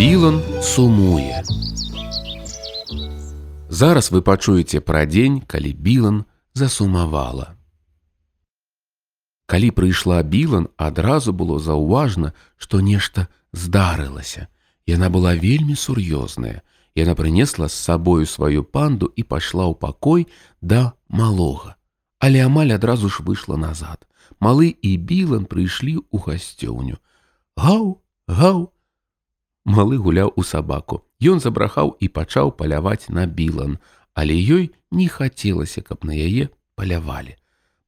Білан сумуе. Зараз вы пачуеце пра дзень, калі Білан засумавала. Калі прыйшла Білан, адразу было заўважна, што нешта здарылася. Яна была вельмі сур'ёзная. Яна прынесла з сабою сваю панду і пайшла ў пакой да малога. Але амаль адразу ж выйшла назад. Малы і Білан прыйшлі ў гасцёўню. Гаў, гаў! Малы гуляў у сабаку. Ён забрахаў і пачаў паляваць на Білан, але ёй не хацелася, каб на яе палявалі.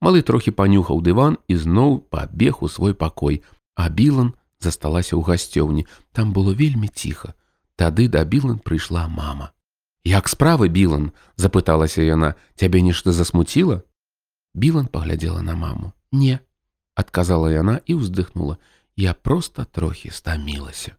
Малы трохі панюхаў дыван і зноў пабег у свой пакой, а Білан засталася ў гасцёўні. Там было вельмі ціха. Тады да Білан прыйшла мама. Як справы Білан, запыталася яна, цябе нешта засмуціла? Білан паглядзела на маму. Не, адказала яна і ўздыхнула. Я проста трохі стамілася.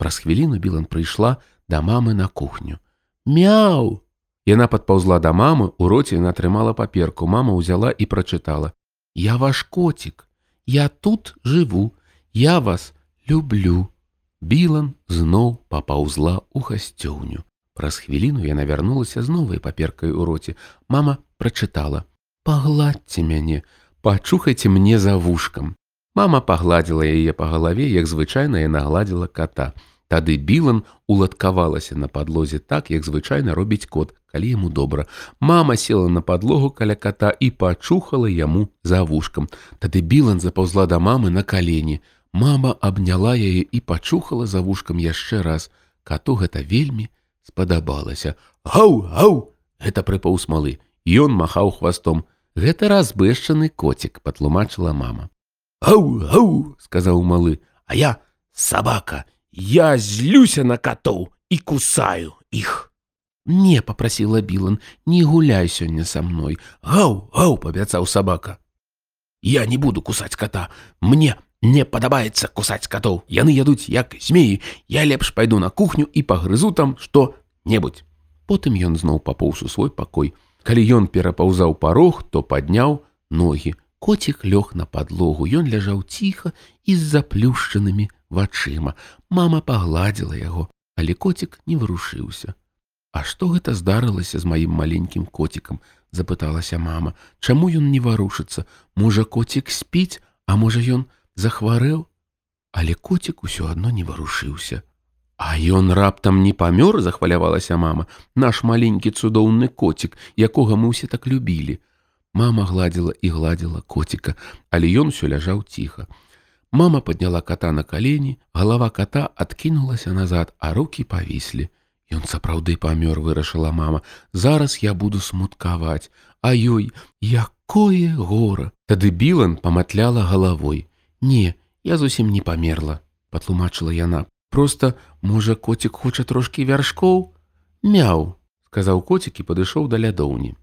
Праз хвіліну Білан прыйшла да мамы на кухню. Мяу! Яна падпаўзла да мамы, у роце яна атрымала паперку. Мама ўзяла і прачытала: « Я ваш коцік, Я тут жыву, Я вас люблю. Білан зноў папаўзла ў гасцёўню. Праз хвіліну яна вярнулася з новай паперкай у роце. Мама прачытала: « Пагладзьце мяне, пачухайце мне за вушкам. Мама пагладзіла яе па галаве, як звычайна яна гладзіла кота. Тады Білан уладкавалася на падлозе так, як звычайна робіць кот, калі яму добра. Мама села на падлогу каля кота і пачухала яму за вушкам. Тады Білан запаўзла да мамы на калені. Мама абняла яе і пачухала за вушкам яшчэ раз. Кату гэта вельмі спадабалася. Гау, гау! Гэта прыпаўз малы. Ён махаў хвастом. Гэта разбэшчаны коцік, патлумачыла мама. Гау, гау, сказаў малы, А я сабака, Я злюся на катоў і кусаю іх. Не попрасіла Білан, не гуляй сёння са мной. Гау, гау, пабяцаў сабака. Я не буду кусаць кота. Мне не падабаецца кусаць катоў. Яны ядуць як змеі. Я лепш пайду на кухню і пагрызу там што-небудзь. Потым ён зноў папоўз у свой пакой. Калі ён перапаўзаў парог, то падняў ногі. Коцік лёг на падлогу, ён ляжаў ціха і з заплюшчанымі вачыма. Мама пагладзіла яго, але коцік не вырушыўся. А што гэта здарылася з маім маленькім коцікам, запыталася мама, Чаму ён не варушыцца, Можа коцік спіць, а можа ён захварэў, Але коцік усё адно не варушыўся. А ён раптам не памёр, захвалявалася мама, наш маленькі цудоўны коцік, якога мы ўсе так любілі. Мама гладзіла і гладзіла коціка, але ён усё ляжаў ціха. Мама подняла кота на калені, галава кота адкінулася назад, а руки павіслі. Ён сапраўды памёр, вырашыла мама. Зараз я буду смуткаваць, А ёй, якое гора! Тады Білан паматляла галавой. Не, я зусім не памерла, патлумачыла яна. Просто, можа, коцік хоча трошкі вяршкоў? Мяу, сказаў коцік і падышоў да лядоўні.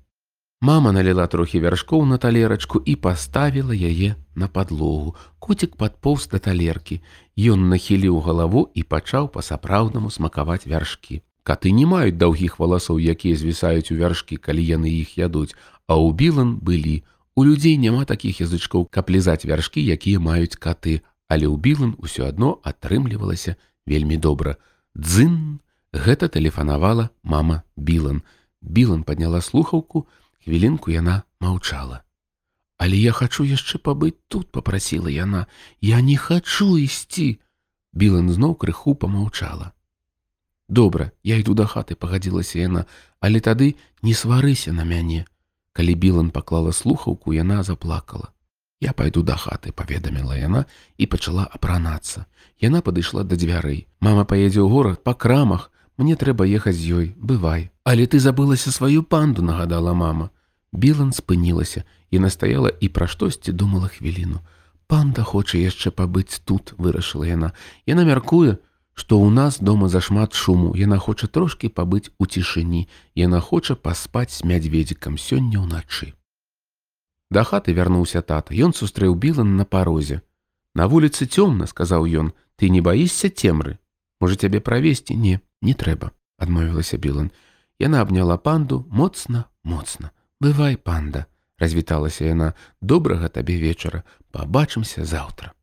Мама налила трохі вяршкоў на талерачку і паставіла яе на падлогу. Коцік падпоўз да талеркі. Ён нахіліў галаву і пачаў па-сапраўднаму смакаваць вяршкі. Каты не маюць даўгіх валасоў, якія звісаюць у вяршкі, калі яны іх ядуць, а ў білан былі. У людзей няма такіх язычкоў, каб лізаць вяршкі, якія маюць каты, але ў білан усё адно атрымлівалася вельмі добра. Дзын! Гэта тэлефанавала мама Білан. Білан падняла слухаўку, хвілінку яна маўчала. Але я хачу яшчэ пабыць тут попрасіла яна. Я не хачу ісці Білан зноў крыху помаўчала добра я іду да хаты пагадзілася яна. Але тады не сварыся на мяне калі Білан паклала слухаўку яна заплакала. Я пайду да хаты паведаміла яна і пачала апранацца. Яна падышла да дзвярэй. Мама паедзе ў горад па крамах. Мне трэба ехаць з ёй. Бывай але ты забылася сваю панду нагадала мама Білан спынілася і настаяла і пра штосьці думала хвіліну. Панда хоча яшчэ пабыць тут, вырашыла яна. Яна мяркуе, што ў нас дома зашмат шуму, яна хоча трошкі пабыць у цішыні, яна хоча паспаць з мядзведзікам сёння ўначы. Да хаты вярнуўся тата, ён сустрэў білан на парозе. На вуліцы цёмна, сказаў ён, ты не баішся цемры. Можа цябе правесці, не, не трэба, адмовілася білан. Яна абняла панду моцна, моцна бывай панда развіталася яна добрага табе вечара побачымся заўтра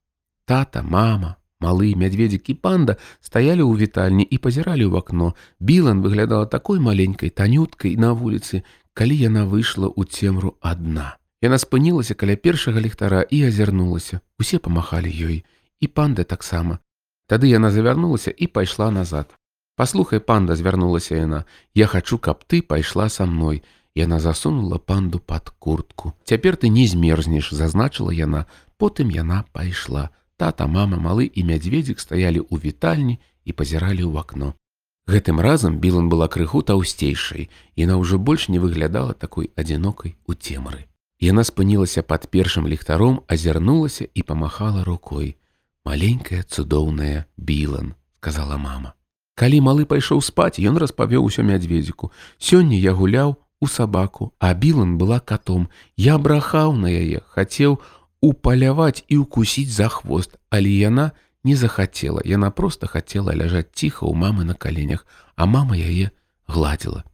тата мама Малы мядведзік і панда стаялі ў вітальні і пазіралі ў акно. Білан выглядала такой маленькай танюткай на вуліцы, калі яна выйшла ў цемру адна. Яна спынілася каля першага ліхтара і азірнулася. Усе памахалі ёй, і панда таксама. Тады яна завярнулася і пайшла назад. Паслухай, панда звярнулася яна. Я хачу, каб ты пайшла са мной. Яна засунула панду пад куртку. Цяпер ты не змерзнеш, зазначыла яна. Потым яна пайшла. Тата, мама, малы і мядзведзік стаялі ў вітальні і пазіралі ў акно. Гэтым разам Білан была крыху таўсцейшай, яна ўжо больш не выглядала такой адзінокай у цемры. Яна спынілася пад першым ліхтаром, азірнулася і памахала рукой. Маленькая цудоўная Білан, сказала мама. Калі малы пайшоў спаць, ён распавёў усё мядзведзіку. Сёння я гуляў у сабаку, а Білан была катом. Я брахаў на яе, хацеў упаляваць і ўкусіць за хвост, але яна не захацела. Яна проста хацела ляжаць ціха ў мамы на каленях, а мама яе гладзіла.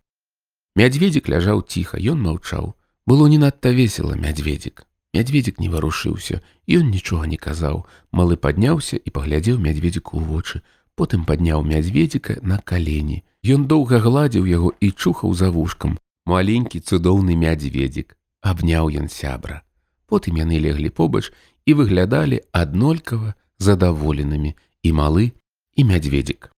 Мядзведзік ляжаў ціха, ён маўчаў. Было не надта весела мядзведзік. Мядзведзік не варушыўся, ён нічога не казаў. Малы падняўся і паглядзеў мядзведзіку ў вочы. Потым падняў мядзведзіка на калені. Ён доўга гладзіў яго і чухаў за вушкам. Маленькі цудоўны мядзведзік. Абняў ён сябра. Потым яны леглі побач і выглядалі аднолькава задаволенымі і малы і мядзведзік.